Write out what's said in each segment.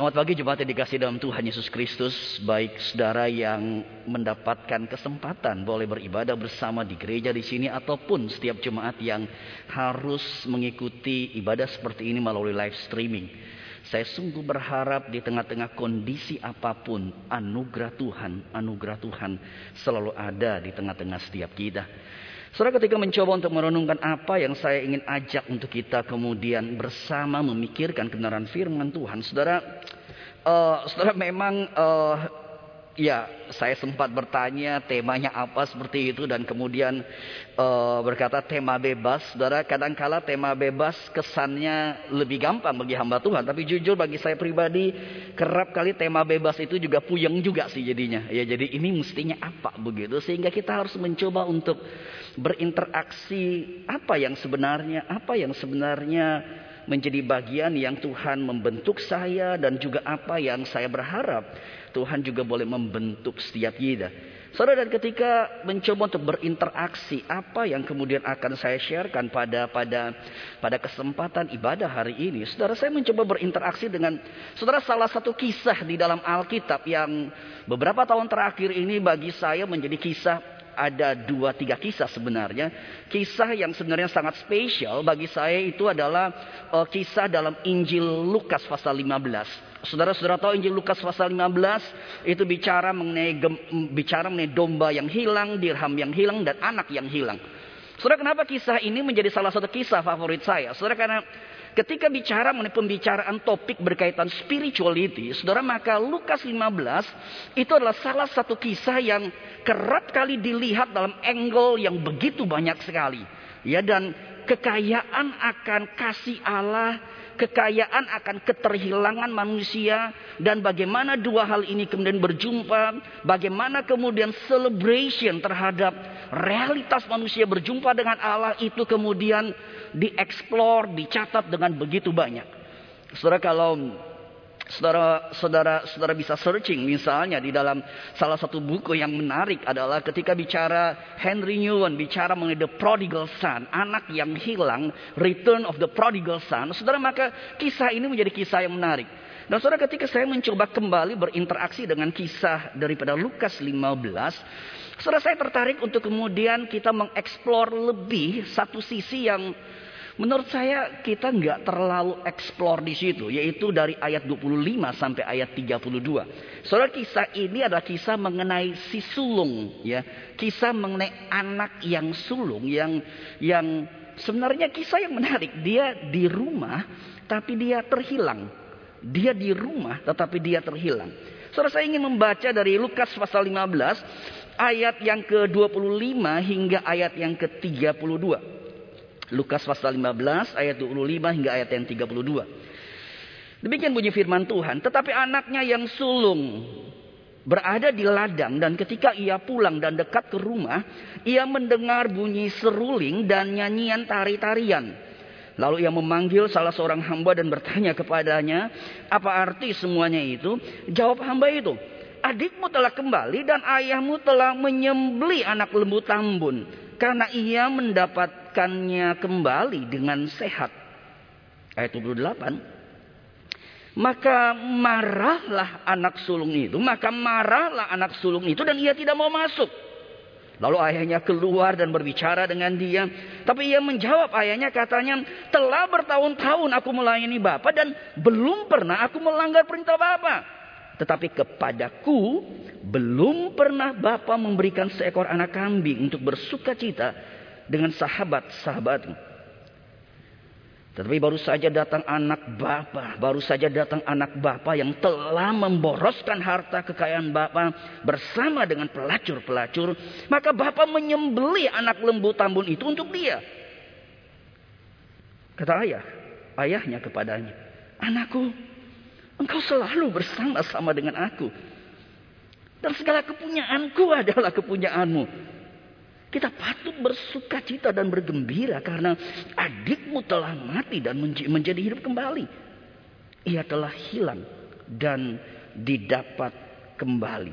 Selamat pagi jemaat yang dikasih dalam Tuhan Yesus Kristus. Baik saudara yang mendapatkan kesempatan boleh beribadah bersama di gereja di sini ataupun setiap jemaat yang harus mengikuti ibadah seperti ini melalui live streaming. Saya sungguh berharap di tengah-tengah kondisi apa pun anugerah Tuhan, anugerah Tuhan selalu ada di tengah-tengah setiap kita. Saudara ketika mencoba untuk merenungkan apa yang saya ingin ajak untuk kita kemudian bersama memikirkan kebenaran firman Tuhan. Saudara, uh, saudara memang uh, ya saya sempat bertanya temanya apa seperti itu dan kemudian uh, berkata tema bebas. Saudara, kadangkala tema bebas kesannya lebih gampang bagi hamba Tuhan, tapi jujur bagi saya pribadi kerap kali tema bebas itu juga puyeng juga sih jadinya. Ya, jadi ini mestinya apa begitu sehingga kita harus mencoba untuk berinteraksi apa yang sebenarnya, apa yang sebenarnya menjadi bagian yang Tuhan membentuk saya dan juga apa yang saya berharap Tuhan juga boleh membentuk setiap kita. Saudara dan ketika mencoba untuk berinteraksi apa yang kemudian akan saya sharekan pada pada pada kesempatan ibadah hari ini, saudara saya mencoba berinteraksi dengan saudara salah satu kisah di dalam Alkitab yang beberapa tahun terakhir ini bagi saya menjadi kisah ada dua tiga kisah sebenarnya. Kisah yang sebenarnya sangat spesial bagi saya itu adalah uh, kisah dalam Injil Lukas pasal 15. Saudara-saudara tahu Injil Lukas pasal 15 itu bicara mengenai gem, bicara mengenai domba yang hilang, dirham yang hilang dan anak yang hilang. Saudara kenapa kisah ini menjadi salah satu kisah favorit saya? Saudara karena Ketika bicara mengenai pembicaraan topik berkaitan spirituality, saudara maka Lukas 15 itu adalah salah satu kisah yang kerap kali dilihat dalam angle yang begitu banyak sekali. Ya dan kekayaan akan kasih Allah kekayaan akan keterhilangan manusia dan bagaimana dua hal ini kemudian berjumpa, bagaimana kemudian celebration terhadap realitas manusia berjumpa dengan Allah itu kemudian dieksplor, dicatat dengan begitu banyak. Saudara kalau Saudara, saudara, bisa searching misalnya di dalam salah satu buku yang menarik adalah ketika bicara Henry Newman bicara mengenai the prodigal son, anak yang hilang, return of the prodigal son. Saudara maka kisah ini menjadi kisah yang menarik. Dan saudara ketika saya mencoba kembali berinteraksi dengan kisah daripada Lukas 15, saudara saya tertarik untuk kemudian kita mengeksplor lebih satu sisi yang Menurut saya kita nggak terlalu eksplor di situ, yaitu dari ayat 25 sampai ayat 32. Soalnya kisah ini adalah kisah mengenai si sulung, ya, kisah mengenai anak yang sulung, yang yang sebenarnya kisah yang menarik. Dia di rumah, tapi dia terhilang. Dia di rumah, tetapi dia terhilang. Saudara saya ingin membaca dari Lukas pasal 15 ayat yang ke-25 hingga ayat yang ke-32. Lukas pasal 15 ayat 25 hingga ayat yang 32. Demikian bunyi firman Tuhan. Tetapi anaknya yang sulung berada di ladang dan ketika ia pulang dan dekat ke rumah, ia mendengar bunyi seruling dan nyanyian tari-tarian. Lalu ia memanggil salah seorang hamba dan bertanya kepadanya, apa arti semuanya itu? Jawab hamba itu, adikmu telah kembali dan ayahmu telah menyembeli anak lembu tambun. Karena ia mendapat mendapatkannya kembali dengan sehat. Ayat 28. Maka marahlah anak sulung itu. Maka marahlah anak sulung itu dan ia tidak mau masuk. Lalu ayahnya keluar dan berbicara dengan dia. Tapi ia menjawab ayahnya katanya. Telah bertahun-tahun aku melayani Bapak dan belum pernah aku melanggar perintah Bapak. Tetapi kepadaku belum pernah Bapak memberikan seekor anak kambing untuk bersuka cita dengan sahabat-sahabatmu. Tetapi baru saja datang anak bapa, baru saja datang anak bapa yang telah memboroskan harta kekayaan bapa bersama dengan pelacur-pelacur, maka bapa menyembeli anak lembu tambun itu untuk dia. Kata ayah, ayahnya kepadanya, "Anakku, engkau selalu bersama-sama dengan aku. Dan segala kepunyaanku adalah kepunyaanmu. Kita patut bersuka cita dan bergembira karena adikmu telah mati dan menjadi hidup kembali. Ia telah hilang dan didapat kembali.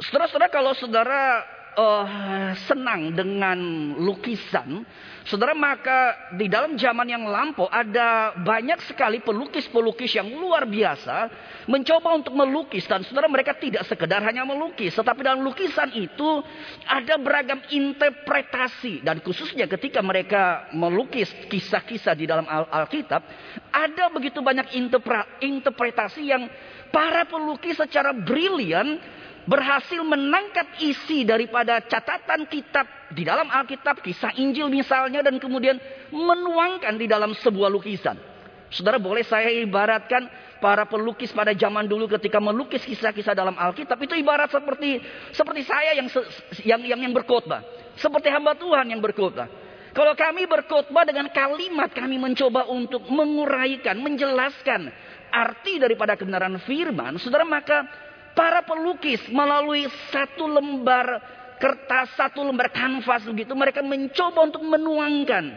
Saudara-saudara kalau saudara uh, senang dengan lukisan, saudara maka di dalam zaman yang lampau ada banyak sekali pelukis-pelukis yang luar biasa mencoba untuk melukis. Dan saudara mereka tidak sekedar hanya melukis, tetapi dalam lukisan itu ada beragam interpretasi. Dan khususnya ketika mereka melukis kisah-kisah di dalam Alkitab, ada begitu banyak interpretasi yang para pelukis secara brilian berhasil menangkap isi daripada catatan kitab di dalam Alkitab, kisah Injil misalnya, dan kemudian menuangkan di dalam sebuah lukisan. Saudara boleh saya ibaratkan para pelukis pada zaman dulu ketika melukis kisah-kisah dalam Alkitab itu ibarat seperti seperti saya yang yang yang, yang berkhotbah, seperti hamba Tuhan yang berkhotbah. Kalau kami berkhotbah dengan kalimat kami mencoba untuk menguraikan, menjelaskan arti daripada kebenaran firman, saudara maka Para pelukis melalui satu lembar kertas, satu lembar kanvas begitu, mereka mencoba untuk menuangkan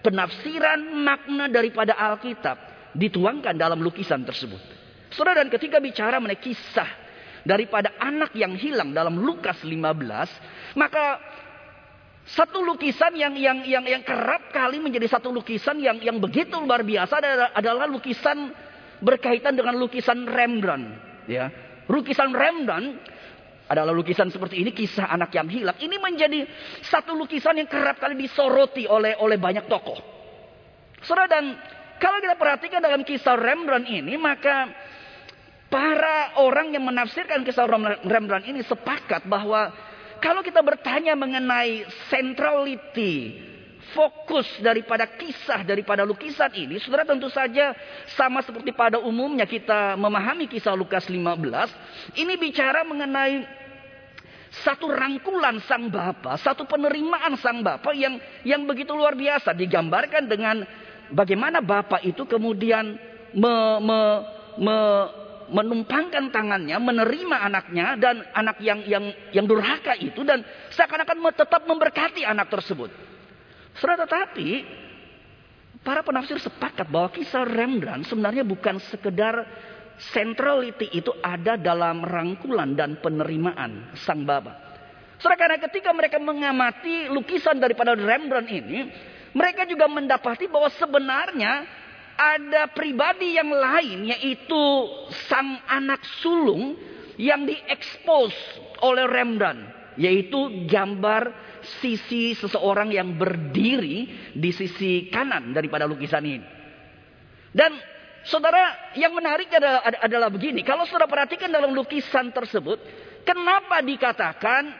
penafsiran makna daripada Alkitab dituangkan dalam lukisan tersebut. Saudara dan ketika bicara mengenai kisah daripada anak yang hilang dalam Lukas 15, maka satu lukisan yang yang yang yang kerap kali menjadi satu lukisan yang yang begitu luar biasa adalah, adalah lukisan berkaitan dengan lukisan Rembrandt, ya. Lukisan Rembrandt adalah lukisan seperti ini kisah anak yang hilang. Ini menjadi satu lukisan yang kerap kali disoroti oleh oleh banyak tokoh. Saudara dan kalau kita perhatikan dalam kisah Rembrandt ini maka para orang yang menafsirkan kisah Rembrandt ini sepakat bahwa kalau kita bertanya mengenai centrality fokus daripada kisah daripada lukisan ini, saudara tentu saja sama seperti pada umumnya kita memahami kisah Lukas 15, ini bicara mengenai satu rangkulan sang bapa, satu penerimaan sang bapa yang yang begitu luar biasa digambarkan dengan bagaimana bapa itu kemudian me, me, me, menumpangkan tangannya, menerima anaknya dan anak yang yang yang durhaka itu dan seakan-akan tetap memberkati anak tersebut. Saudara tetapi para penafsir sepakat bahwa kisah Rembrandt sebenarnya bukan sekedar centrality itu ada dalam rangkulan dan penerimaan sang baba. Saudara karena ketika mereka mengamati lukisan daripada Rembrandt ini, mereka juga mendapati bahwa sebenarnya ada pribadi yang lain yaitu sang anak sulung yang diekspos oleh Rembrandt yaitu gambar sisi seseorang yang berdiri di sisi kanan daripada lukisan ini. Dan saudara yang menarik adalah, adalah begini. Kalau saudara perhatikan dalam lukisan tersebut. Kenapa dikatakan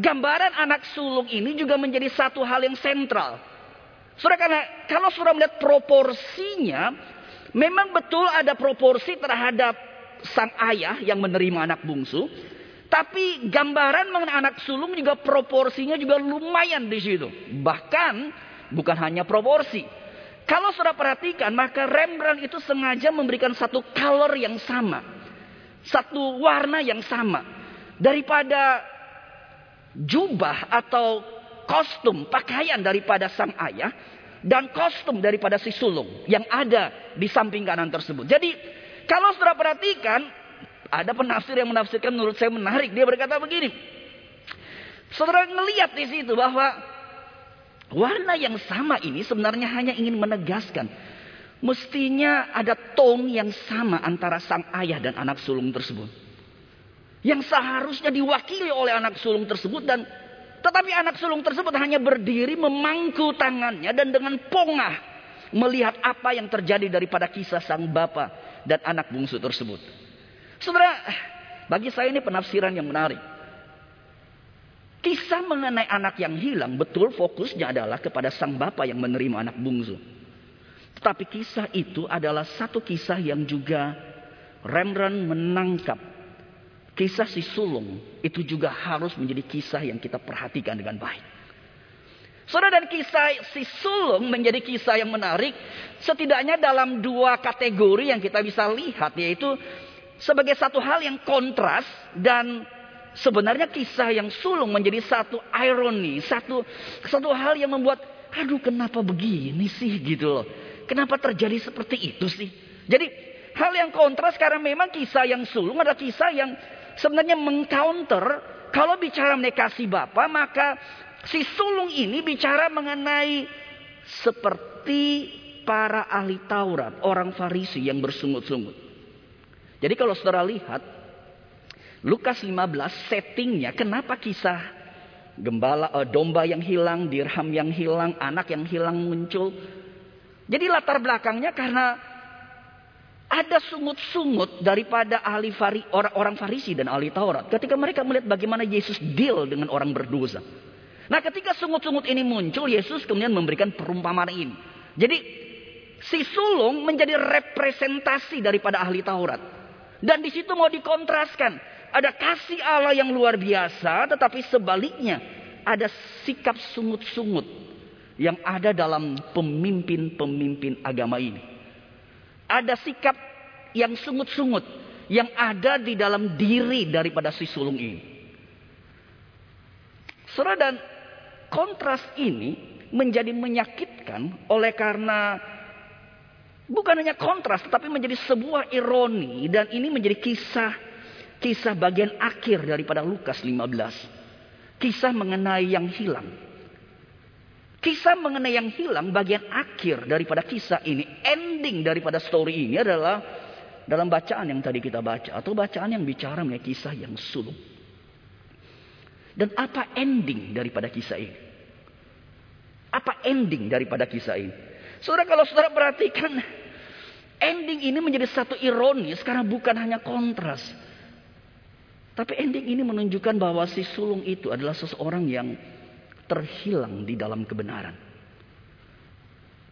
gambaran anak sulung ini juga menjadi satu hal yang sentral. Saudara karena kalau saudara melihat proporsinya. Memang betul ada proporsi terhadap sang ayah yang menerima anak bungsu. Tapi gambaran mengenai anak sulung juga proporsinya juga lumayan di situ. Bahkan bukan hanya proporsi. Kalau sudah perhatikan maka Rembrandt itu sengaja memberikan satu color yang sama. Satu warna yang sama. Daripada jubah atau kostum pakaian daripada sang ayah. Dan kostum daripada si sulung yang ada di samping kanan tersebut. Jadi kalau sudah perhatikan ada penafsir yang menafsirkan menurut saya menarik. Dia berkata begini. Saudara ngelihat di situ bahwa warna yang sama ini sebenarnya hanya ingin menegaskan. Mestinya ada tone yang sama antara sang ayah dan anak sulung tersebut. Yang seharusnya diwakili oleh anak sulung tersebut dan tetapi anak sulung tersebut hanya berdiri memangku tangannya dan dengan pongah melihat apa yang terjadi daripada kisah sang bapa dan anak bungsu tersebut. Saudara, bagi saya ini penafsiran yang menarik. Kisah mengenai anak yang hilang betul fokusnya adalah kepada sang bapak yang menerima anak bungsu. Tetapi kisah itu adalah satu kisah yang juga Rembrandt menangkap. Kisah si sulung itu juga harus menjadi kisah yang kita perhatikan dengan baik. Saudara dan kisah si sulung menjadi kisah yang menarik. Setidaknya dalam dua kategori yang kita bisa lihat yaitu sebagai satu hal yang kontras dan sebenarnya kisah yang sulung menjadi satu ironi, satu satu hal yang membuat aduh kenapa begini sih gitu loh. Kenapa terjadi seperti itu sih? Jadi hal yang kontras karena memang kisah yang sulung adalah kisah yang sebenarnya mengcounter kalau bicara mengenai kasih Bapa, maka si sulung ini bicara mengenai seperti para ahli Taurat, orang Farisi yang bersungut-sungut. Jadi kalau saudara lihat Lukas 15 settingnya kenapa kisah gembala uh, domba yang hilang, dirham yang hilang, anak yang hilang muncul. Jadi latar belakangnya karena ada sungut-sungut daripada ahli fari, orang-orang Farisi dan ahli Taurat. Ketika mereka melihat bagaimana Yesus deal dengan orang berdosa. Nah ketika sungut-sungut ini muncul, Yesus kemudian memberikan perumpamaan ini. Jadi si sulung menjadi representasi daripada ahli Taurat. Dan di situ mau dikontraskan. Ada kasih Allah yang luar biasa, tetapi sebaliknya ada sikap sungut-sungut yang ada dalam pemimpin-pemimpin agama ini ada sikap yang sungut-sungut yang ada di dalam diri daripada si sulung ini. Saudara dan kontras ini menjadi menyakitkan oleh karena bukan hanya kontras tetapi menjadi sebuah ironi dan ini menjadi kisah kisah bagian akhir daripada Lukas 15. Kisah mengenai yang hilang. Kisah mengenai yang hilang bagian akhir daripada kisah ini, ending daripada story ini adalah dalam bacaan yang tadi kita baca atau bacaan yang bicara mengenai kisah yang sulung. Dan apa ending daripada kisah ini? Apa ending daripada kisah ini? Saudara kalau saudara perhatikan ending ini menjadi satu ironis karena bukan hanya kontras. Tapi ending ini menunjukkan bahwa si sulung itu adalah seseorang yang terhilang di dalam kebenaran.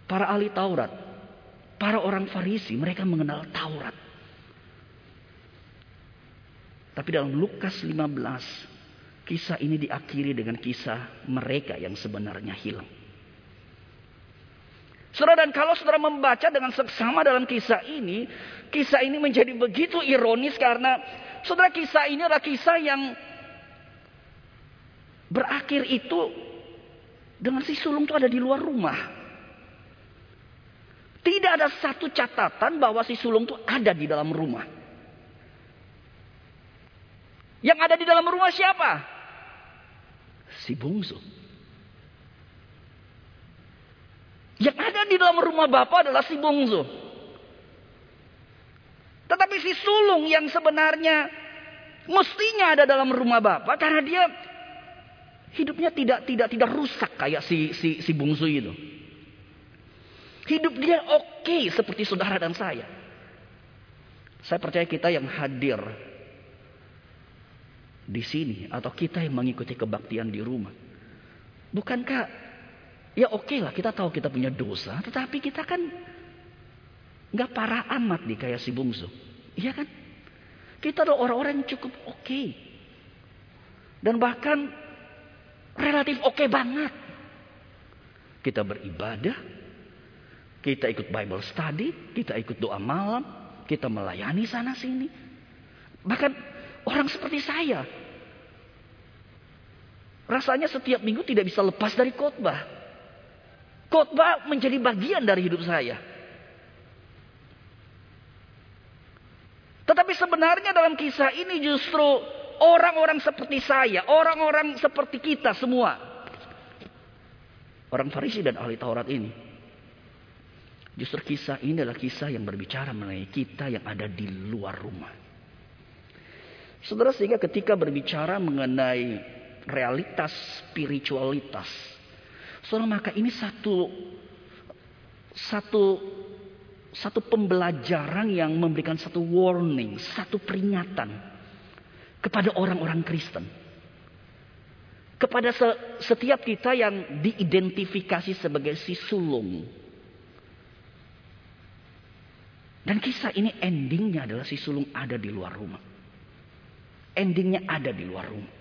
Para ahli Taurat, para orang Farisi, mereka mengenal Taurat. Tapi dalam Lukas 15, kisah ini diakhiri dengan kisah mereka yang sebenarnya hilang. Saudara dan kalau saudara membaca dengan seksama dalam kisah ini, kisah ini menjadi begitu ironis karena saudara kisah ini adalah kisah yang berakhir itu dengan si sulung itu ada di luar rumah. Tidak ada satu catatan bahwa si sulung itu ada di dalam rumah. Yang ada di dalam rumah siapa? Si bungsu. Yang ada di dalam rumah Bapak adalah si bungsu. Tetapi si sulung yang sebenarnya mestinya ada dalam rumah Bapak karena dia Hidupnya tidak tidak tidak rusak kayak si si si bungsu itu. Hidup dia oke okay, seperti saudara dan saya. Saya percaya kita yang hadir di sini atau kita yang mengikuti kebaktian di rumah. Bukankah ya oke okay lah kita tahu kita punya dosa, tetapi kita kan nggak parah amat nih kayak si bungsu. Iya kan? Kita adalah orang-orang yang cukup oke. Okay. Dan bahkan relatif oke okay banget. Kita beribadah, kita ikut Bible study, kita ikut doa malam, kita melayani sana sini. Bahkan orang seperti saya, rasanya setiap minggu tidak bisa lepas dari khotbah. Khotbah menjadi bagian dari hidup saya. Tetapi sebenarnya dalam kisah ini justru Orang-orang seperti saya, orang-orang seperti kita semua. Orang Farisi dan ahli Taurat ini. Justru kisah ini adalah kisah yang berbicara mengenai kita yang ada di luar rumah. Saudara sehingga ketika berbicara mengenai realitas spiritualitas. Saudara maka ini satu satu satu pembelajaran yang memberikan satu warning, satu peringatan kepada orang-orang Kristen. Kepada setiap kita yang diidentifikasi sebagai si sulung. Dan kisah ini endingnya adalah si sulung ada di luar rumah. Endingnya ada di luar rumah.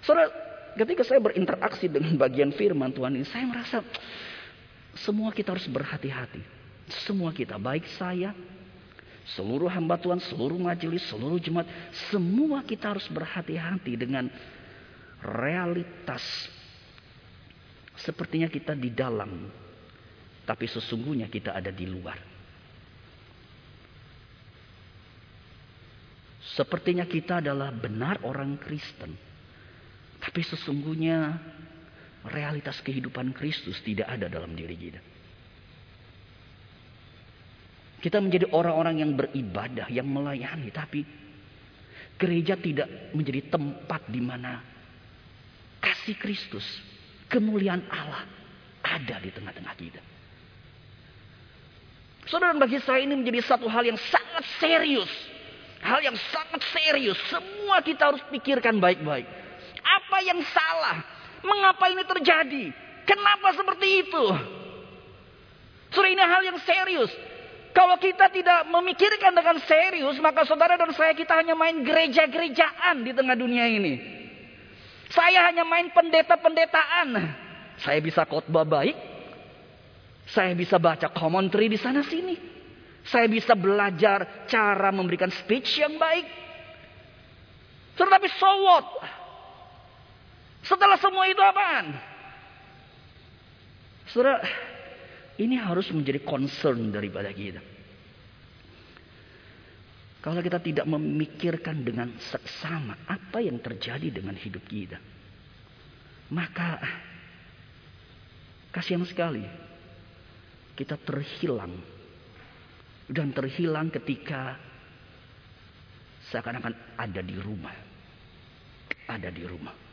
Saudara, ketika saya berinteraksi dengan bagian firman Tuhan ini, saya merasa semua kita harus berhati-hati. Semua kita, baik saya, Seluruh hamba Tuhan, seluruh majelis, seluruh jemaat, semua kita harus berhati-hati dengan realitas. Sepertinya kita di dalam, tapi sesungguhnya kita ada di luar. Sepertinya kita adalah benar orang Kristen, Tapi sesungguhnya realitas kehidupan Kristus tidak ada dalam diri kita. Kita menjadi orang-orang yang beribadah, yang melayani, tapi gereja tidak menjadi tempat di mana kasih Kristus, kemuliaan Allah ada di tengah-tengah kita. Saudara bagi saya ini menjadi satu hal yang sangat serius. Hal yang sangat serius. Semua kita harus pikirkan baik-baik. Apa yang salah? Mengapa ini terjadi? Kenapa seperti itu? Saudara ini hal yang serius. Kalau kita tidak memikirkan dengan serius, maka saudara dan saya kita hanya main gereja-gerejaan di tengah dunia ini. Saya hanya main pendeta-pendetaan. Saya bisa khotbah baik. Saya bisa baca commentary di sana sini. Saya bisa belajar cara memberikan speech yang baik. Tetapi so what? Setelah semua itu apaan? Saudara, ini harus menjadi concern daripada kita. Kalau kita tidak memikirkan dengan seksama apa yang terjadi dengan hidup kita. Maka kasihan sekali kita terhilang. Dan terhilang ketika seakan-akan ada di rumah. Ada di rumah.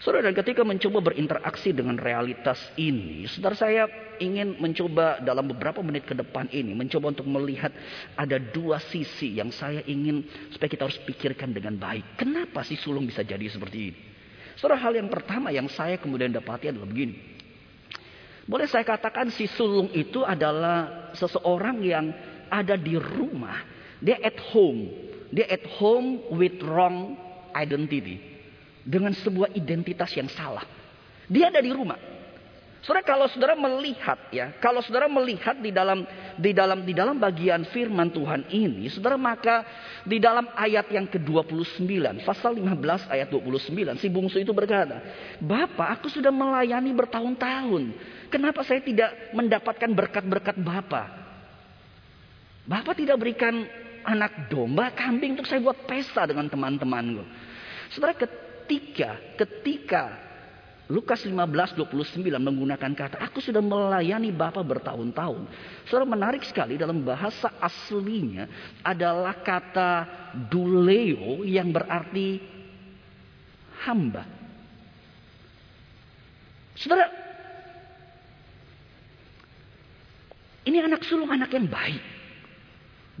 Saudara, dan ketika mencoba berinteraksi dengan realitas ini, saudara saya ingin mencoba dalam beberapa menit ke depan ini, mencoba untuk melihat ada dua sisi yang saya ingin supaya kita harus pikirkan dengan baik. Kenapa sih sulung bisa jadi seperti ini? Saudara, hal yang pertama yang saya kemudian dapati adalah begini. Boleh saya katakan si sulung itu adalah seseorang yang ada di rumah. Dia at home. Dia at home with wrong identity dengan sebuah identitas yang salah. Dia ada di rumah. Saudara kalau saudara melihat ya, kalau saudara melihat di dalam di dalam di dalam bagian firman Tuhan ini, saudara maka di dalam ayat yang ke-29, pasal 15 ayat 29, si bungsu itu berkata, "Bapak, aku sudah melayani bertahun-tahun. Kenapa saya tidak mendapatkan berkat-berkat Bapak? Bapak tidak berikan anak domba, kambing untuk saya buat pesta dengan teman-temanku." Saudara ketika ketika Lukas 15:29 menggunakan kata aku sudah melayani Bapak bertahun-tahun. Saudara menarik sekali dalam bahasa aslinya adalah kata duleo yang berarti hamba. Saudara ini anak sulung anak yang baik.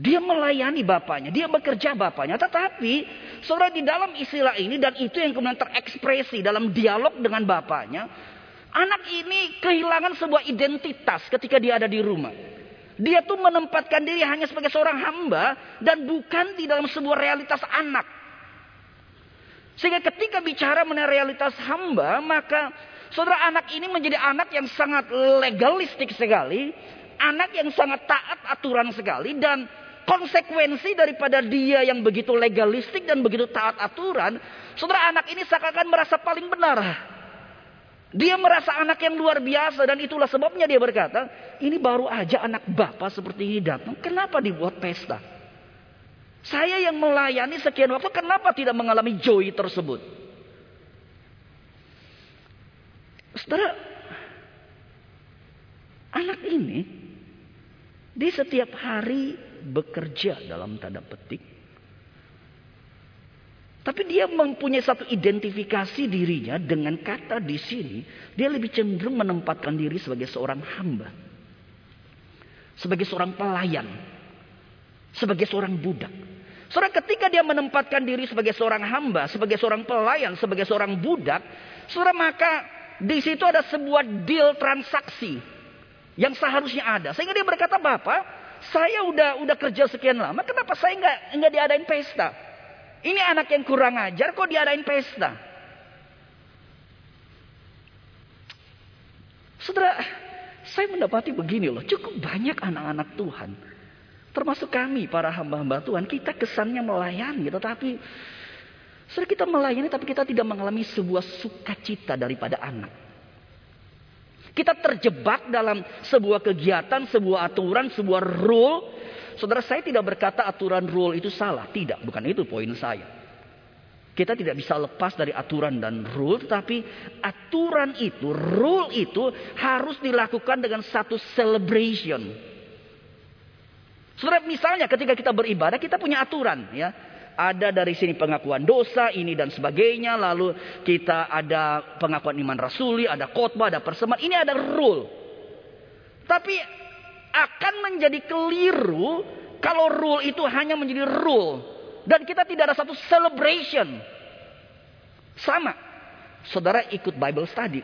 Dia melayani bapaknya, dia bekerja bapaknya. Tetapi saudara di dalam istilah ini dan itu yang kemudian terekspresi dalam dialog dengan bapaknya. Anak ini kehilangan sebuah identitas ketika dia ada di rumah. Dia tuh menempatkan diri hanya sebagai seorang hamba dan bukan di dalam sebuah realitas anak. Sehingga ketika bicara mengenai realitas hamba, maka saudara anak ini menjadi anak yang sangat legalistik sekali, anak yang sangat taat aturan sekali dan konsekuensi daripada dia yang begitu legalistik dan begitu taat aturan, saudara anak ini seakan-akan merasa paling benar. Dia merasa anak yang luar biasa dan itulah sebabnya dia berkata, ini baru aja anak bapak seperti ini datang, kenapa dibuat pesta? Saya yang melayani sekian waktu, kenapa tidak mengalami joy tersebut? Saudara, anak ini di setiap hari bekerja dalam tanda petik. Tapi dia mempunyai satu identifikasi dirinya dengan kata di sini. Dia lebih cenderung menempatkan diri sebagai seorang hamba. Sebagai seorang pelayan. Sebagai seorang budak. Saudara ketika dia menempatkan diri sebagai seorang hamba. Sebagai seorang pelayan. Sebagai seorang budak. Saudara maka di situ ada sebuah deal transaksi. Yang seharusnya ada. Sehingga dia berkata Bapak saya udah udah kerja sekian lama, kenapa saya nggak nggak diadain pesta? Ini anak yang kurang ajar, kok diadain pesta? Saudara, saya mendapati begini loh, cukup banyak anak-anak Tuhan, termasuk kami para hamba-hamba Tuhan, kita kesannya melayani, tetapi saudara kita melayani, tapi kita tidak mengalami sebuah sukacita daripada anak. Kita terjebak dalam sebuah kegiatan, sebuah aturan, sebuah rule. Saudara saya tidak berkata aturan rule itu salah. Tidak, bukan itu poin saya. Kita tidak bisa lepas dari aturan dan rule, tapi aturan itu, rule itu harus dilakukan dengan satu celebration. Saudara, misalnya ketika kita beribadah, kita punya aturan, ya. Ada dari sini pengakuan dosa, ini dan sebagainya. Lalu kita ada pengakuan iman rasuli, ada khotbah, ada persembahan. Ini ada rule. Tapi akan menjadi keliru kalau rule itu hanya menjadi rule dan kita tidak ada satu celebration. Sama. Saudara ikut Bible study.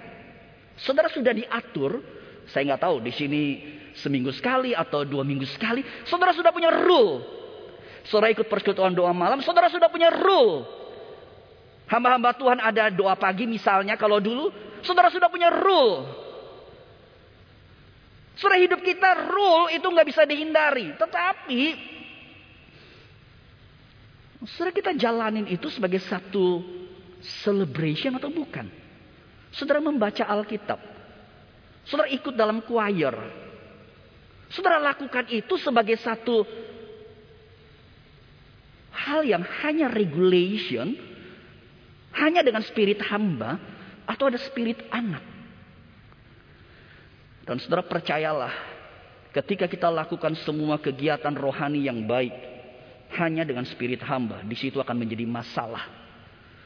Saudara sudah diatur. Saya nggak tahu di sini seminggu sekali atau dua minggu sekali. Saudara sudah punya rule. Saudara ikut persekutuan doa malam. Saudara sudah punya rule. Hamba-hamba Tuhan ada doa pagi misalnya kalau dulu. Saudara sudah punya rule. Saudara hidup kita rule itu nggak bisa dihindari. Tetapi Saudara kita jalanin itu sebagai satu celebration atau bukan? Saudara membaca Alkitab. Saudara ikut dalam choir. Saudara lakukan itu sebagai satu hal yang hanya regulation, hanya dengan spirit hamba, atau ada spirit anak. Dan saudara percayalah, ketika kita lakukan semua kegiatan rohani yang baik, hanya dengan spirit hamba. Di situ akan menjadi masalah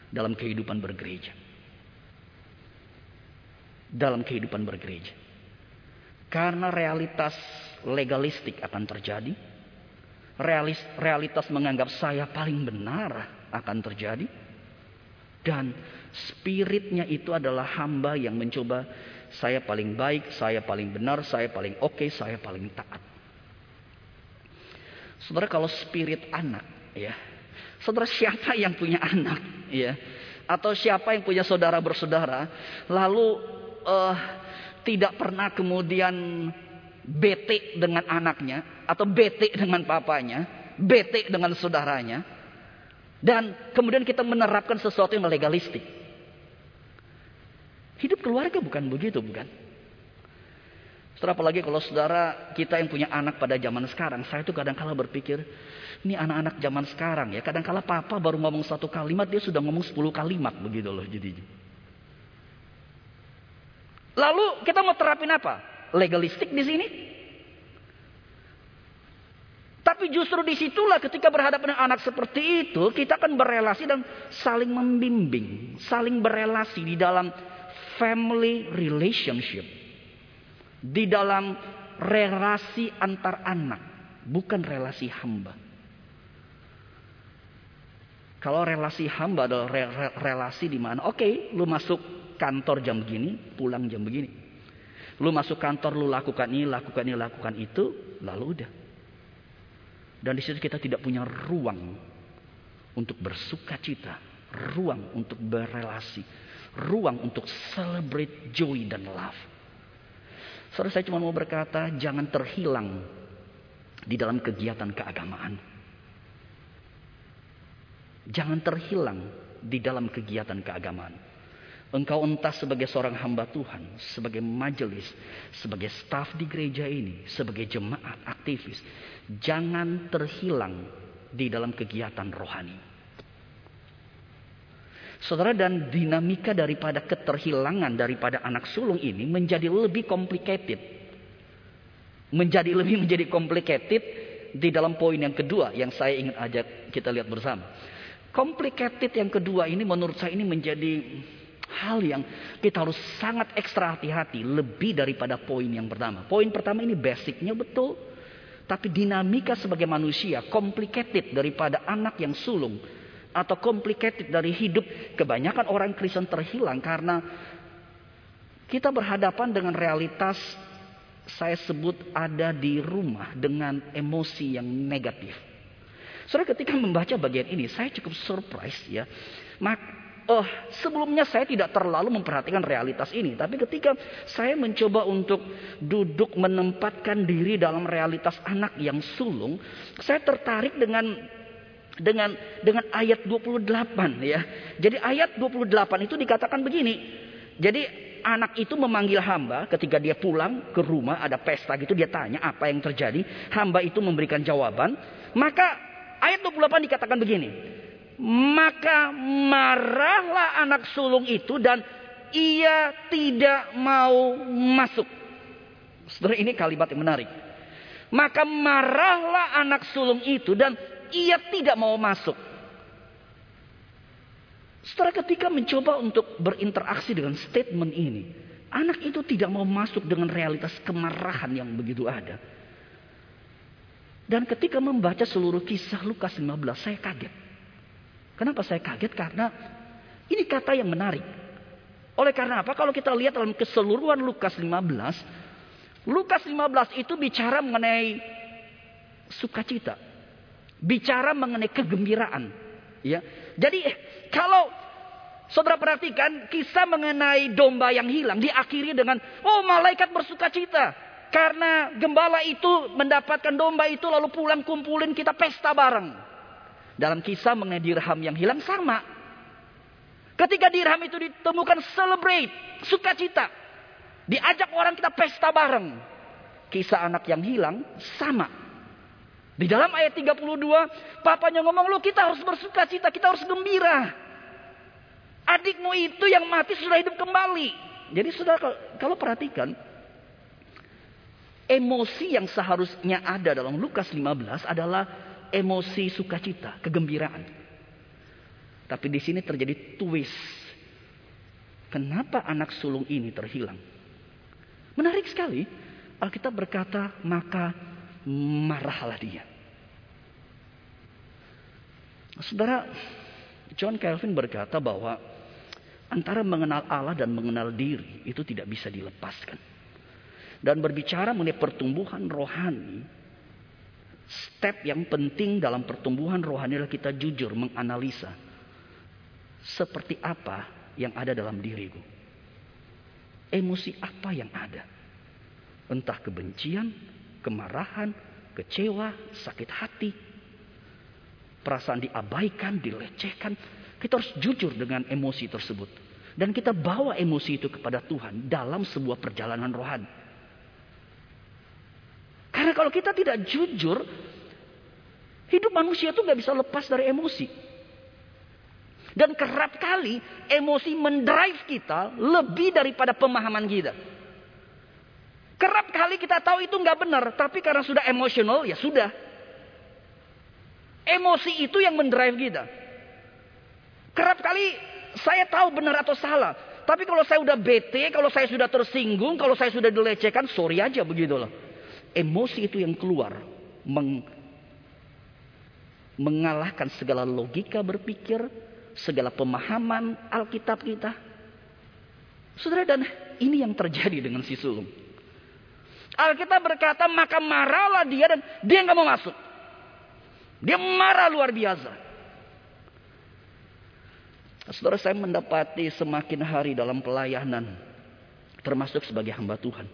dalam kehidupan bergereja. Dalam kehidupan bergereja. Karena realitas legalistik akan terjadi. Realis, realitas menganggap saya paling benar akan terjadi. Dan spiritnya itu adalah hamba yang mencoba saya paling baik, saya paling benar, saya paling oke, okay, saya paling taat. Saudara kalau spirit anak, ya. Saudara siapa yang punya anak, ya? Atau siapa yang punya saudara bersaudara, lalu uh, tidak pernah kemudian bete dengan anaknya atau bete dengan papanya, bete dengan saudaranya, dan kemudian kita menerapkan sesuatu yang legalistik. Hidup keluarga bukan begitu, bukan? Setelah apalagi kalau saudara kita yang punya anak pada zaman sekarang, saya tuh kadang-kala berpikir, ini anak-anak zaman sekarang ya, kadang-kala papa baru ngomong satu kalimat, dia sudah ngomong sepuluh kalimat begitu loh jadinya. Lalu kita mau terapin apa? Legalistik di sini? Tapi justru di situlah ketika berhadapan dengan anak seperti itu, kita akan berelasi dan saling membimbing, saling berelasi di dalam family relationship di dalam relasi antar anak, bukan relasi hamba. Kalau relasi hamba adalah re re relasi di mana, oke, okay, lu masuk kantor jam begini, pulang jam begini. Lu masuk kantor, lu lakukan ini, lakukan ini, lakukan itu, lalu udah. Dan di situ kita tidak punya ruang untuk bersuka cita, ruang untuk berelasi, ruang untuk celebrate joy dan love. Saudara saya cuma mau berkata jangan terhilang di dalam kegiatan keagamaan. Jangan terhilang di dalam kegiatan keagamaan. Engkau entah sebagai seorang hamba Tuhan, sebagai majelis, sebagai staf di gereja ini, sebagai jemaat aktivis. Jangan terhilang di dalam kegiatan rohani. Saudara dan dinamika daripada keterhilangan daripada anak sulung ini menjadi lebih complicated. Menjadi lebih menjadi complicated di dalam poin yang kedua yang saya ingin ajak kita lihat bersama. Complicated yang kedua ini menurut saya ini menjadi hal yang kita harus sangat ekstra hati-hati lebih daripada poin yang pertama. Poin pertama ini basicnya betul. Tapi dinamika sebagai manusia complicated daripada anak yang sulung atau complicated dari hidup kebanyakan orang Kristen terhilang karena kita berhadapan dengan realitas saya sebut ada di rumah dengan emosi yang negatif. Saudara ketika membaca bagian ini saya cukup surprise ya. Oh, sebelumnya saya tidak terlalu memperhatikan realitas ini, tapi ketika saya mencoba untuk duduk menempatkan diri dalam realitas anak yang sulung, saya tertarik dengan dengan dengan ayat 28 ya. Jadi ayat 28 itu dikatakan begini. Jadi anak itu memanggil hamba ketika dia pulang ke rumah ada pesta gitu dia tanya apa yang terjadi. Hamba itu memberikan jawaban. Maka ayat 28 dikatakan begini. Maka marahlah anak sulung itu dan ia tidak mau masuk. Saudara ini kalimat yang menarik. Maka marahlah anak sulung itu dan ia tidak mau masuk. Setelah ketika mencoba untuk berinteraksi dengan statement ini, anak itu tidak mau masuk dengan realitas kemarahan yang begitu ada. Dan ketika membaca seluruh kisah Lukas 15, saya kaget. Kenapa saya kaget? Karena ini kata yang menarik. Oleh karena apa? Kalau kita lihat dalam keseluruhan Lukas 15, Lukas 15 itu bicara mengenai sukacita. Bicara mengenai kegembiraan. Ya. Jadi kalau saudara perhatikan kisah mengenai domba yang hilang diakhiri dengan oh malaikat bersukacita. Karena gembala itu mendapatkan domba itu lalu pulang kumpulin kita pesta bareng. Dalam kisah mengenai dirham yang hilang sama. Ketika dirham itu ditemukan celebrate, sukacita. Diajak orang kita pesta bareng. Kisah anak yang hilang sama. Di dalam ayat 32, papanya ngomong, lu kita harus bersuka cita, kita harus gembira. Adikmu itu yang mati sudah hidup kembali. Jadi sudah kalau perhatikan, Emosi yang seharusnya ada dalam Lukas 15 adalah emosi sukacita, kegembiraan. Tapi di sini terjadi twist. Kenapa anak sulung ini terhilang? Menarik sekali. Alkitab berkata, maka marahlah dia. Saudara, John Calvin berkata bahwa antara mengenal Allah dan mengenal diri itu tidak bisa dilepaskan dan berbicara mengenai pertumbuhan rohani, step yang penting dalam pertumbuhan rohani adalah kita jujur menganalisa seperti apa yang ada dalam diriku. Emosi apa yang ada? Entah kebencian, kemarahan, kecewa, sakit hati, perasaan diabaikan, dilecehkan. Kita harus jujur dengan emosi tersebut. Dan kita bawa emosi itu kepada Tuhan dalam sebuah perjalanan rohani. Kalau kita tidak jujur, hidup manusia itu nggak bisa lepas dari emosi. Dan kerap kali emosi mendrive kita lebih daripada pemahaman kita. Kerap kali kita tahu itu nggak benar, tapi karena sudah emosional ya sudah. Emosi itu yang mendrive kita. Kerap kali saya tahu benar atau salah, tapi kalau saya udah bete, kalau saya sudah tersinggung, kalau saya sudah dilecehkan, sorry aja begitu loh emosi itu yang keluar meng, mengalahkan segala logika berpikir, segala pemahaman Alkitab kita. Saudara dan ini yang terjadi dengan si sulung. Alkitab berkata maka marahlah dia dan dia nggak mau masuk. Dia marah luar biasa. Saudara saya mendapati semakin hari dalam pelayanan. Termasuk sebagai hamba Tuhan.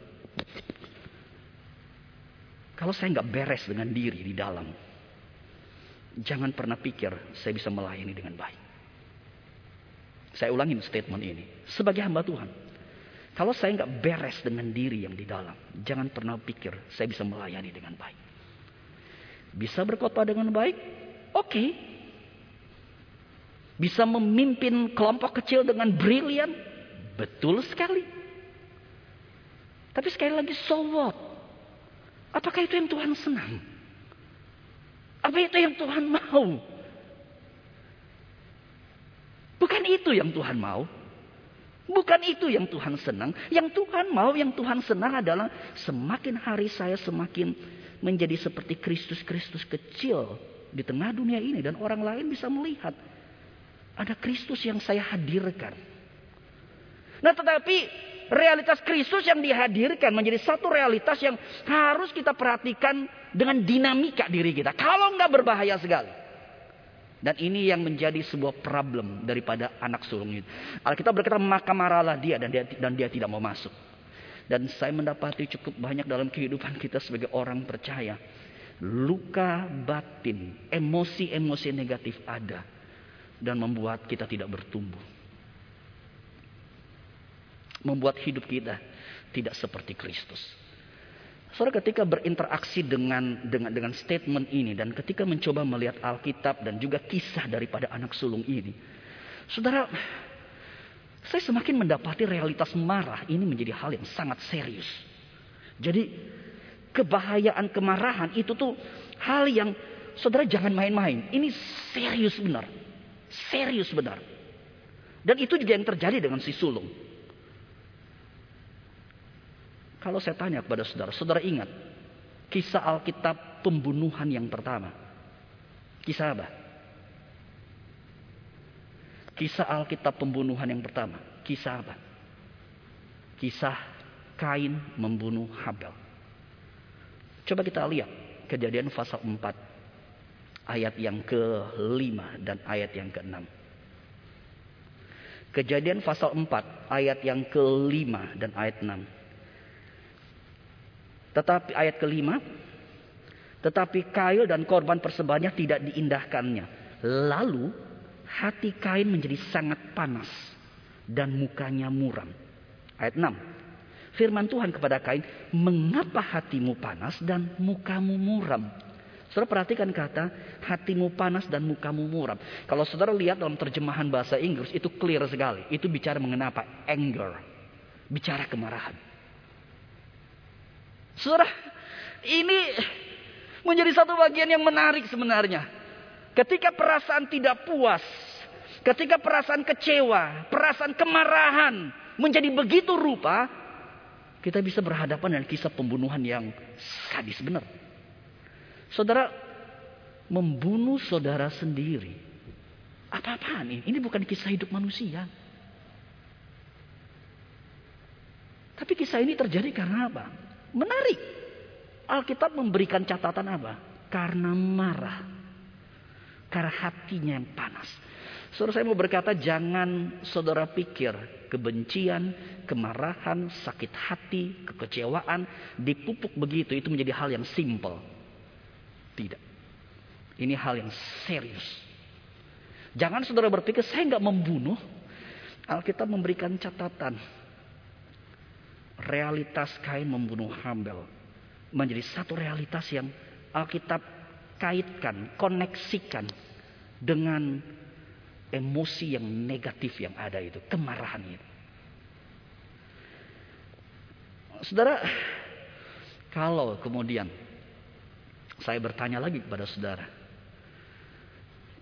Kalau saya nggak beres dengan diri di dalam, jangan pernah pikir saya bisa melayani dengan baik. Saya ulangin statement ini sebagai hamba Tuhan. Kalau saya nggak beres dengan diri yang di dalam, jangan pernah pikir saya bisa melayani dengan baik. Bisa berkhotbah dengan baik, oke. Okay. Bisa memimpin kelompok kecil dengan brilian, betul sekali. Tapi sekali lagi, so what? Apakah itu yang Tuhan senang? Apa itu yang Tuhan mau? Bukan itu yang Tuhan mau. Bukan itu yang Tuhan senang. Yang Tuhan mau, yang Tuhan senang adalah semakin hari saya semakin menjadi seperti Kristus-Kristus kecil di tengah dunia ini. Dan orang lain bisa melihat. Ada Kristus yang saya hadirkan. Nah tetapi realitas Kristus yang dihadirkan menjadi satu realitas yang harus kita perhatikan dengan dinamika diri kita. Kalau nggak berbahaya sekali. Dan ini yang menjadi sebuah problem daripada anak sulung itu. Alkitab berkata maka marahlah dia dan dia dan dia tidak mau masuk. Dan saya mendapati cukup banyak dalam kehidupan kita sebagai orang percaya. Luka batin, emosi-emosi negatif ada. Dan membuat kita tidak bertumbuh membuat hidup kita tidak seperti Kristus. Saudara ketika berinteraksi dengan dengan dengan statement ini dan ketika mencoba melihat Alkitab dan juga kisah daripada anak sulung ini. Saudara, saya semakin mendapati realitas marah ini menjadi hal yang sangat serius. Jadi kebahayaan kemarahan itu tuh hal yang saudara jangan main-main. Ini serius benar. Serius benar. Dan itu juga yang terjadi dengan si sulung. Kalau saya tanya kepada saudara, saudara ingat kisah Alkitab pembunuhan yang pertama. Kisah apa? Kisah Alkitab pembunuhan yang pertama. Kisah apa? Kisah Kain membunuh Habel. Coba kita lihat kejadian pasal 4 ayat yang ke-5 dan ayat yang ke-6. Kejadian pasal 4 ayat yang ke-5 dan ayat 6. Tetapi ayat kelima, tetapi Kail dan korban persembahannya tidak diindahkannya. Lalu hati Kain menjadi sangat panas dan mukanya muram. Ayat 6. Firman Tuhan kepada Kain, mengapa hatimu panas dan mukamu muram? Saudara perhatikan kata hatimu panas dan mukamu muram. Kalau saudara lihat dalam terjemahan bahasa Inggris itu clear sekali. Itu bicara mengenai apa? Anger. Bicara kemarahan. Saudara, ini menjadi satu bagian yang menarik sebenarnya. Ketika perasaan tidak puas, ketika perasaan kecewa, perasaan kemarahan menjadi begitu rupa, kita bisa berhadapan dengan kisah pembunuhan yang sadis benar. Saudara membunuh saudara sendiri. Apa-apaan ini? Ini bukan kisah hidup manusia. Tapi kisah ini terjadi karena apa? Menarik. Alkitab memberikan catatan apa? Karena marah. Karena hatinya yang panas. Saudara saya mau berkata jangan saudara pikir kebencian, kemarahan, sakit hati, kekecewaan dipupuk begitu itu menjadi hal yang simple. Tidak. Ini hal yang serius. Jangan saudara berpikir saya nggak membunuh. Alkitab memberikan catatan realitas Kain membunuh Habel menjadi satu realitas yang Alkitab kaitkan, koneksikan dengan emosi yang negatif yang ada itu, kemarahan itu. Saudara, kalau kemudian saya bertanya lagi kepada saudara,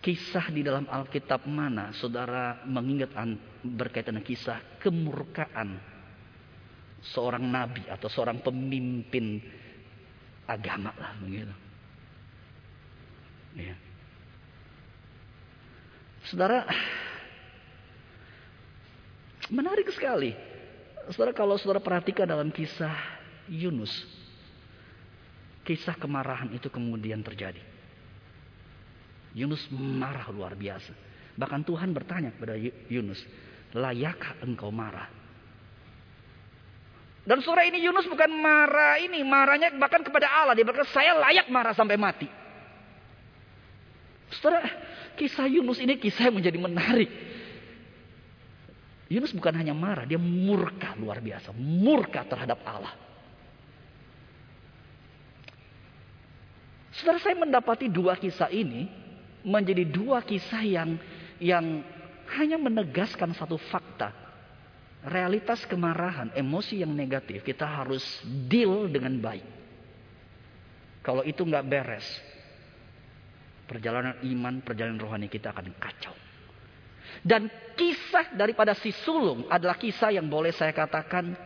kisah di dalam Alkitab mana saudara mengingat berkaitan dengan kisah kemurkaan seorang nabi atau seorang pemimpin agama lah begitu. Ya. Saudara, menarik sekali. Saudara kalau saudara perhatikan dalam kisah Yunus, kisah kemarahan itu kemudian terjadi. Yunus marah luar biasa. Bahkan Tuhan bertanya kepada Yunus, layakkah engkau marah? Dan surah ini Yunus bukan marah ini, marahnya bahkan kepada Allah. Dia berkata, saya layak marah sampai mati. Saudara, kisah Yunus ini kisah yang menjadi menarik. Yunus bukan hanya marah, dia murka luar biasa. Murka terhadap Allah. Saudara saya mendapati dua kisah ini menjadi dua kisah yang yang hanya menegaskan satu fakta realitas kemarahan, emosi yang negatif kita harus deal dengan baik. Kalau itu nggak beres, perjalanan iman, perjalanan rohani kita akan kacau. Dan kisah daripada si sulung adalah kisah yang boleh saya katakan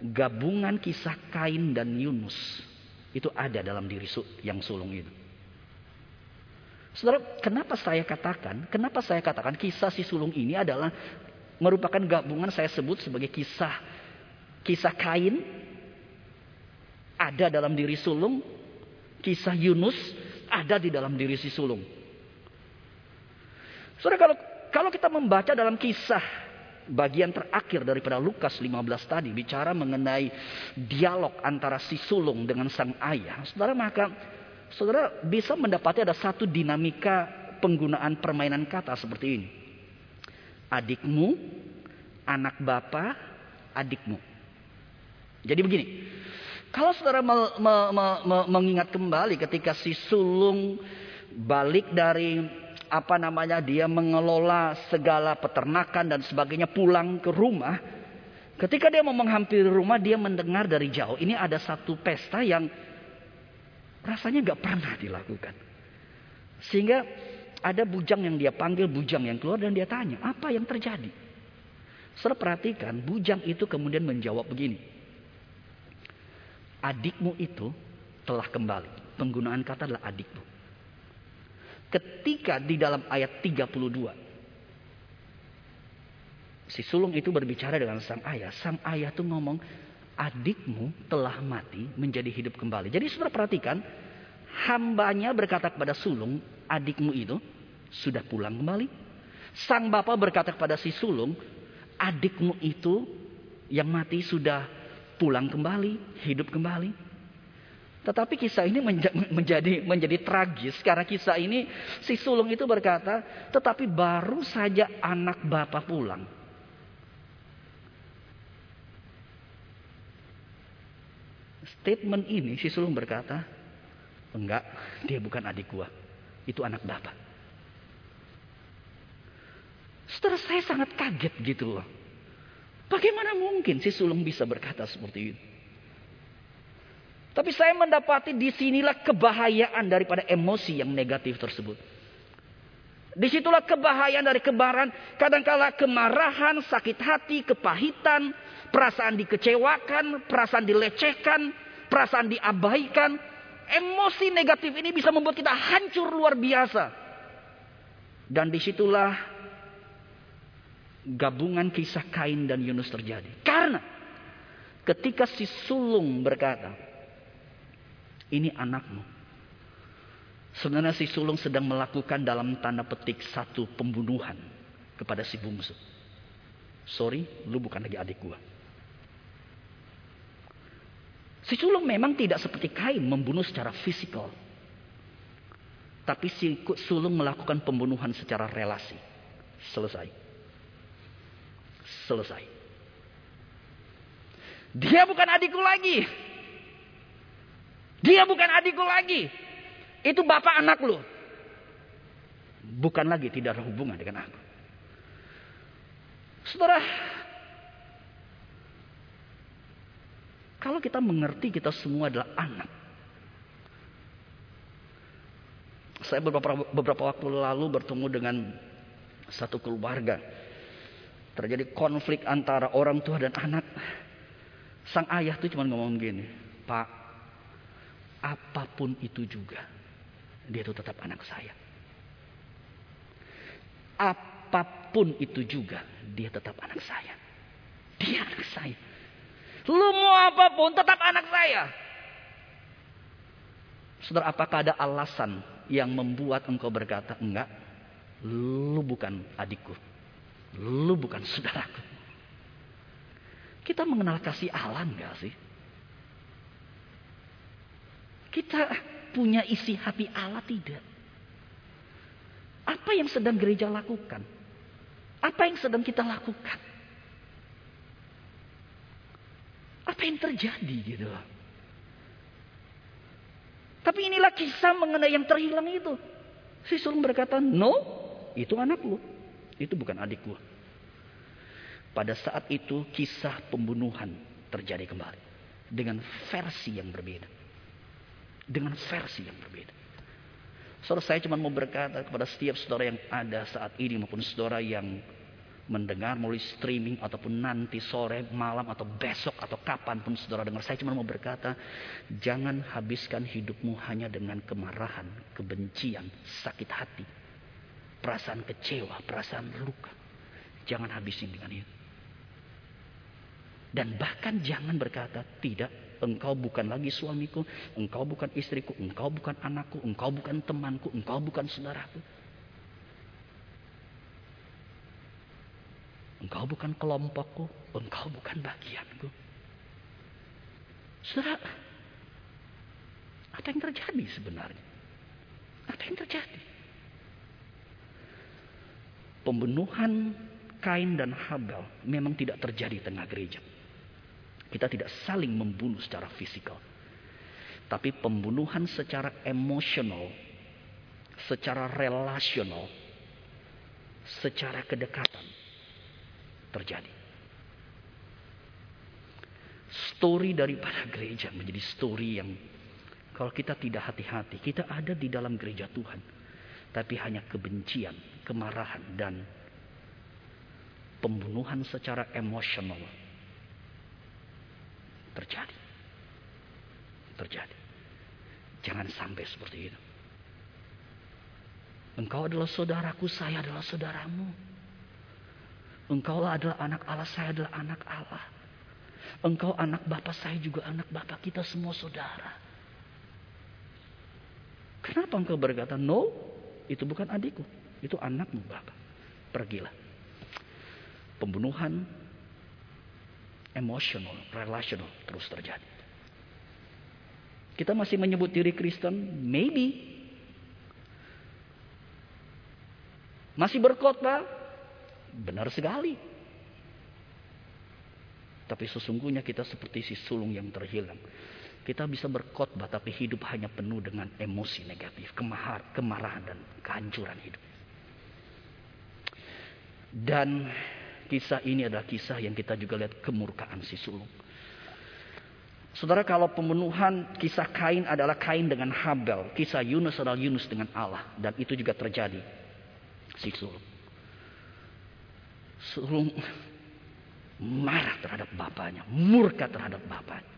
gabungan kisah Kain dan Yunus. Itu ada dalam diri yang sulung itu. Saudara, kenapa saya katakan, kenapa saya katakan kisah si sulung ini adalah merupakan gabungan saya sebut sebagai kisah. Kisah Kain ada dalam diri sulung, kisah Yunus ada di dalam diri si sulung. Saudara kalau kalau kita membaca dalam kisah bagian terakhir daripada Lukas 15 tadi bicara mengenai dialog antara si sulung dengan sang ayah, saudara maka saudara bisa mendapati ada satu dinamika penggunaan permainan kata seperti ini adikmu, anak bapak, adikmu. Jadi begini, Kalau saudara me, me, me, me, mengingat kembali ketika si sulung balik dari apa namanya dia mengelola segala peternakan dan sebagainya pulang ke rumah. Ketika dia mau menghampiri rumah dia mendengar dari jauh ini ada satu pesta yang rasanya nggak pernah dilakukan. Sehingga ada bujang yang dia panggil, bujang yang keluar dan dia tanya, apa yang terjadi? Saudara perhatikan, bujang itu kemudian menjawab begini. Adikmu itu telah kembali. Penggunaan kata adalah adikmu. Ketika di dalam ayat 32. Si sulung itu berbicara dengan sang ayah. Sang ayah tuh ngomong, adikmu telah mati menjadi hidup kembali. Jadi saudara perhatikan, hambanya berkata kepada sulung, adikmu itu sudah pulang kembali. Sang bapak berkata kepada si sulung, adikmu itu yang mati sudah pulang kembali, hidup kembali. Tetapi kisah ini menjadi menjadi tragis karena kisah ini si sulung itu berkata, tetapi baru saja anak bapak pulang. Statement ini si sulung berkata, enggak, dia bukan adik gua, itu anak bapak. Setelah saya sangat kaget gitu loh. Bagaimana mungkin si sulung bisa berkata seperti itu? Tapi saya mendapati di sinilah kebahayaan daripada emosi yang negatif tersebut. Di situlah kebahayaan dari kebaran. Kadangkala kemarahan, sakit hati, kepahitan, perasaan dikecewakan, perasaan dilecehkan, perasaan diabaikan. Emosi negatif ini bisa membuat kita hancur luar biasa. Dan di situlah gabungan kisah Kain dan Yunus terjadi. Karena ketika si sulung berkata, ini anakmu. Sebenarnya si sulung sedang melakukan dalam tanda petik satu pembunuhan kepada si bungsu. Sorry, lu bukan lagi adik gua. Si sulung memang tidak seperti Kain membunuh secara fisikal. Tapi si sulung melakukan pembunuhan secara relasi. Selesai selesai. Dia bukan adikku lagi. Dia bukan adikku lagi. Itu bapak anak lu. Bukan lagi tidak ada hubungan dengan aku. Saudara, kalau kita mengerti kita semua adalah anak. Saya beberapa, beberapa waktu lalu bertemu dengan satu keluarga Terjadi konflik antara orang tua dan anak. Sang ayah tuh cuma ngomong gini, Pak, apa pun itu juga, dia tuh tetap anak saya. Apa pun itu juga, dia tetap anak saya. Dia anak saya. Lu mau apa pun, tetap anak saya. Saudara, apakah ada alasan yang membuat engkau berkata, enggak, lu bukan adikku. Lu bukan saudaraku. Kita mengenal kasih Allah enggak sih? Kita punya isi hati Allah tidak? Apa yang sedang gereja lakukan? Apa yang sedang kita lakukan? Apa yang terjadi gitu Tapi inilah kisah mengenai yang terhilang itu. Si sulung berkata, no, itu anak lu. Itu bukan adik gua. Pada saat itu kisah pembunuhan terjadi kembali. Dengan versi yang berbeda. Dengan versi yang berbeda. Saudara saya cuma mau berkata kepada setiap saudara yang ada saat ini maupun saudara yang mendengar melalui streaming ataupun nanti sore, malam atau besok atau kapan pun saudara dengar. Saya cuma mau berkata, jangan habiskan hidupmu hanya dengan kemarahan, kebencian, sakit hati, perasaan kecewa, perasaan luka. Jangan habisin dengan itu. Dan bahkan jangan berkata, tidak, engkau bukan lagi suamiku, engkau bukan istriku, engkau bukan anakku, engkau bukan temanku, engkau bukan saudaraku. Engkau bukan kelompokku, engkau bukan bagianku. Saudara, apa yang terjadi sebenarnya? Apa yang terjadi? Pembunuhan Kain dan Habel memang tidak terjadi di tengah gereja. Kita tidak saling membunuh secara fisikal. Tapi pembunuhan secara emosional, secara relasional, secara kedekatan terjadi. Story daripada gereja menjadi story yang kalau kita tidak hati-hati, kita ada di dalam gereja Tuhan. Tapi hanya kebencian, kemarahan, dan pembunuhan secara emosional terjadi. Terjadi. Jangan sampai seperti itu. Engkau adalah saudaraku, saya adalah saudaramu. Engkau adalah anak Allah, saya adalah anak Allah. Engkau anak Bapak, saya juga anak Bapak, kita semua saudara. Kenapa engkau berkata, no, itu bukan adikku, itu anakmu Bapak. Pergilah. Pembunuhan emosional, relational terus terjadi. Kita masih menyebut diri Kristen, maybe. Masih berkhotbah, benar sekali. Tapi sesungguhnya kita seperti si sulung yang terhilang. Kita bisa berkhotbah tapi hidup hanya penuh dengan emosi negatif, kemahar, kemarahan dan kehancuran hidup. Dan kisah ini adalah kisah yang kita juga lihat kemurkaan si sulung. Saudara kalau pembunuhan kisah Kain adalah Kain dengan Habel. Kisah Yunus adalah Yunus dengan Allah. Dan itu juga terjadi. Si sulung. Sulung marah terhadap bapaknya. Murka terhadap bapaknya.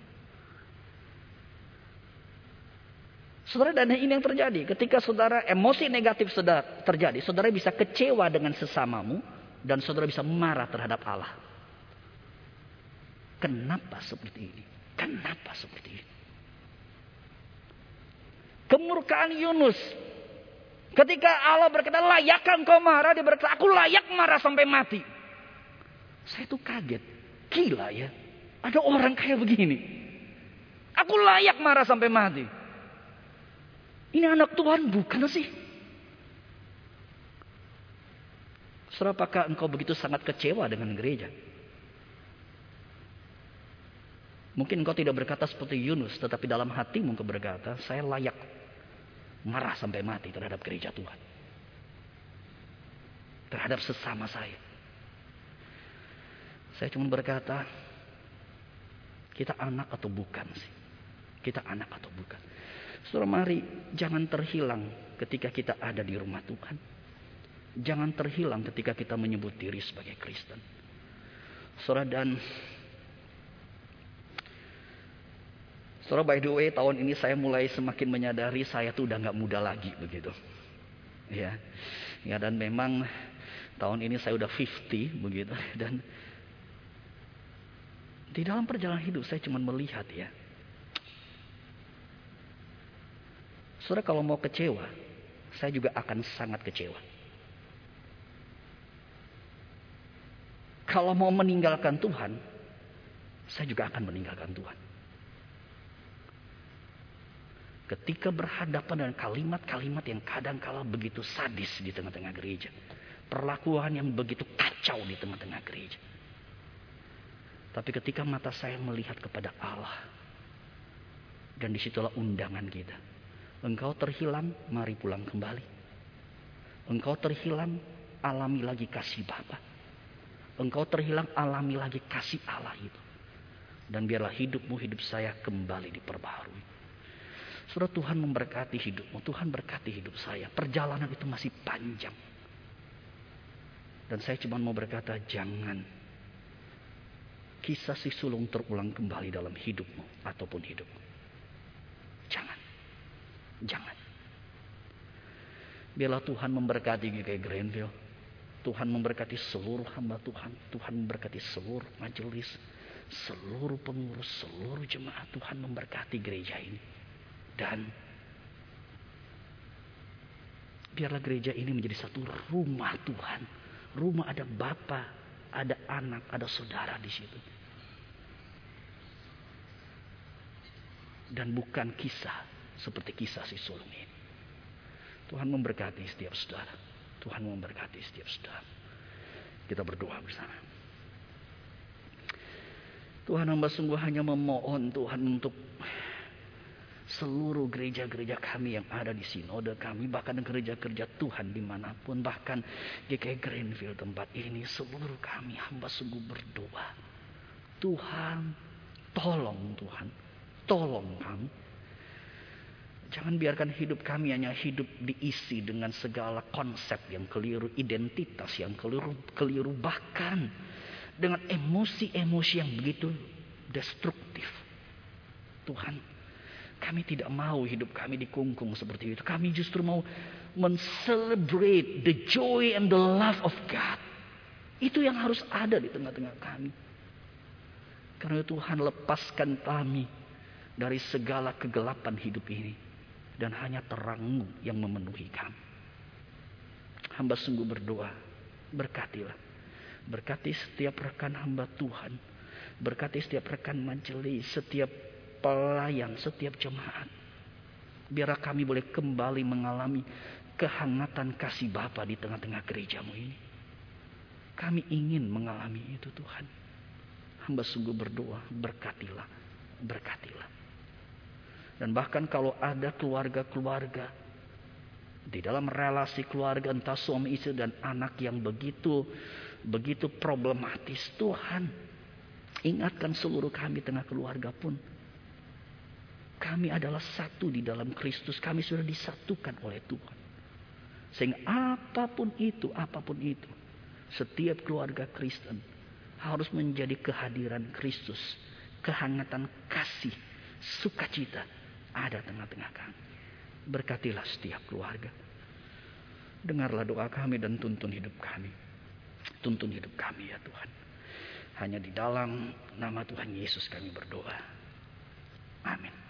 Saudara dan ini yang terjadi. Ketika saudara emosi negatif saudara terjadi, saudara bisa kecewa dengan sesamamu dan saudara bisa marah terhadap Allah. Kenapa seperti ini? Kenapa seperti ini? Kemurkaan Yunus. Ketika Allah berkata, layakkan kau marah. Dia berkata, aku layak marah sampai mati. Saya tuh kaget. Gila ya. Ada orang kayak begini. Aku layak marah sampai mati. Ini anak Tuhan bukan sih? Saudara, apakah engkau begitu sangat kecewa dengan gereja? Mungkin engkau tidak berkata seperti Yunus, tetapi dalam hatimu engkau berkata, saya layak marah sampai mati terhadap gereja Tuhan. Terhadap sesama saya. Saya cuma berkata, kita anak atau bukan sih? Kita anak atau bukan? Saudara mari jangan terhilang ketika kita ada di rumah Tuhan. Jangan terhilang ketika kita menyebut diri sebagai Kristen. Saudara dan Saudara by the way tahun ini saya mulai semakin menyadari saya tuh udah nggak muda lagi begitu. Ya. Ya dan memang tahun ini saya udah 50 begitu dan di dalam perjalanan hidup saya cuma melihat ya Saudara kalau mau kecewa, saya juga akan sangat kecewa. Kalau mau meninggalkan Tuhan, saya juga akan meninggalkan Tuhan. Ketika berhadapan dengan kalimat-kalimat yang kadang-kala begitu sadis di tengah-tengah gereja. Perlakuan yang begitu kacau di tengah-tengah gereja. Tapi ketika mata saya melihat kepada Allah. Dan di situlah undangan kita Engkau terhilang, mari pulang kembali. Engkau terhilang, alami lagi kasih Bapa. Engkau terhilang, alami lagi kasih Allah itu. Dan biarlah hidupmu, hidup saya kembali diperbaharui. Sudah Tuhan memberkati hidupmu, Tuhan berkati hidup saya. Perjalanan itu masih panjang. Dan saya cuma mau berkata, jangan kisah si sulung terulang kembali dalam hidupmu ataupun hidupmu. Jangan. Jangan. Biarlah Tuhan memberkati GKI Greenville. Tuhan memberkati seluruh hamba Tuhan. Tuhan memberkati seluruh majelis. Seluruh pengurus, seluruh jemaat Tuhan memberkati gereja ini. Dan biarlah gereja ini menjadi satu rumah Tuhan. Rumah ada Bapa, ada anak, ada saudara di situ. Dan bukan kisah seperti kisah si sulung ini. Tuhan memberkati setiap saudara. Tuhan memberkati setiap saudara. Kita berdoa bersama. Tuhan hamba sungguh hanya memohon Tuhan untuk seluruh gereja-gereja kami yang ada di sinode kami bahkan gereja-gereja Tuhan di mana pun bahkan GK Greenfield tempat ini seluruh kami hamba sungguh berdoa Tuhan tolong Tuhan tolong kami Jangan biarkan hidup kami hanya hidup diisi dengan segala konsep yang keliru, identitas yang keliru, keliru bahkan dengan emosi-emosi yang begitu destruktif. Tuhan, kami tidak mau hidup kami dikungkung seperti itu. Kami justru mau men-celebrate the joy and the love of God. Itu yang harus ada di tengah-tengah kami. Karena Tuhan lepaskan kami dari segala kegelapan hidup ini. Dan hanya terangmu yang memenuhi kami. Hamba sungguh berdoa. Berkatilah Berkati setiap rekan hamba Tuhan. Berkati setiap rekan majelis, setiap pelayan, setiap jemaat. Biar kami boleh kembali mengalami kehangatan kasih Bapa di tengah-tengah gerejamu ini. Kami ingin mengalami itu Tuhan. Hamba sungguh berdoa, berkatilah, berkatilah. Dan bahkan kalau ada keluarga-keluarga di dalam relasi keluarga entah suami istri dan anak yang begitu begitu problematis Tuhan ingatkan seluruh kami tengah keluarga pun kami adalah satu di dalam Kristus kami sudah disatukan oleh Tuhan sehingga apa pun itu apa pun itu setiap keluarga Kristen harus menjadi kehadiran Kristus kehangatan kasih sukacita ada tengah-tengah kami berkatilah setiap keluarga dengarlah doa kami dan tuntun hidup kami Tuntun hidup kami ya Tuhan. Hanya di dalam nama Tuhan Yesus kami berdoa. Amin.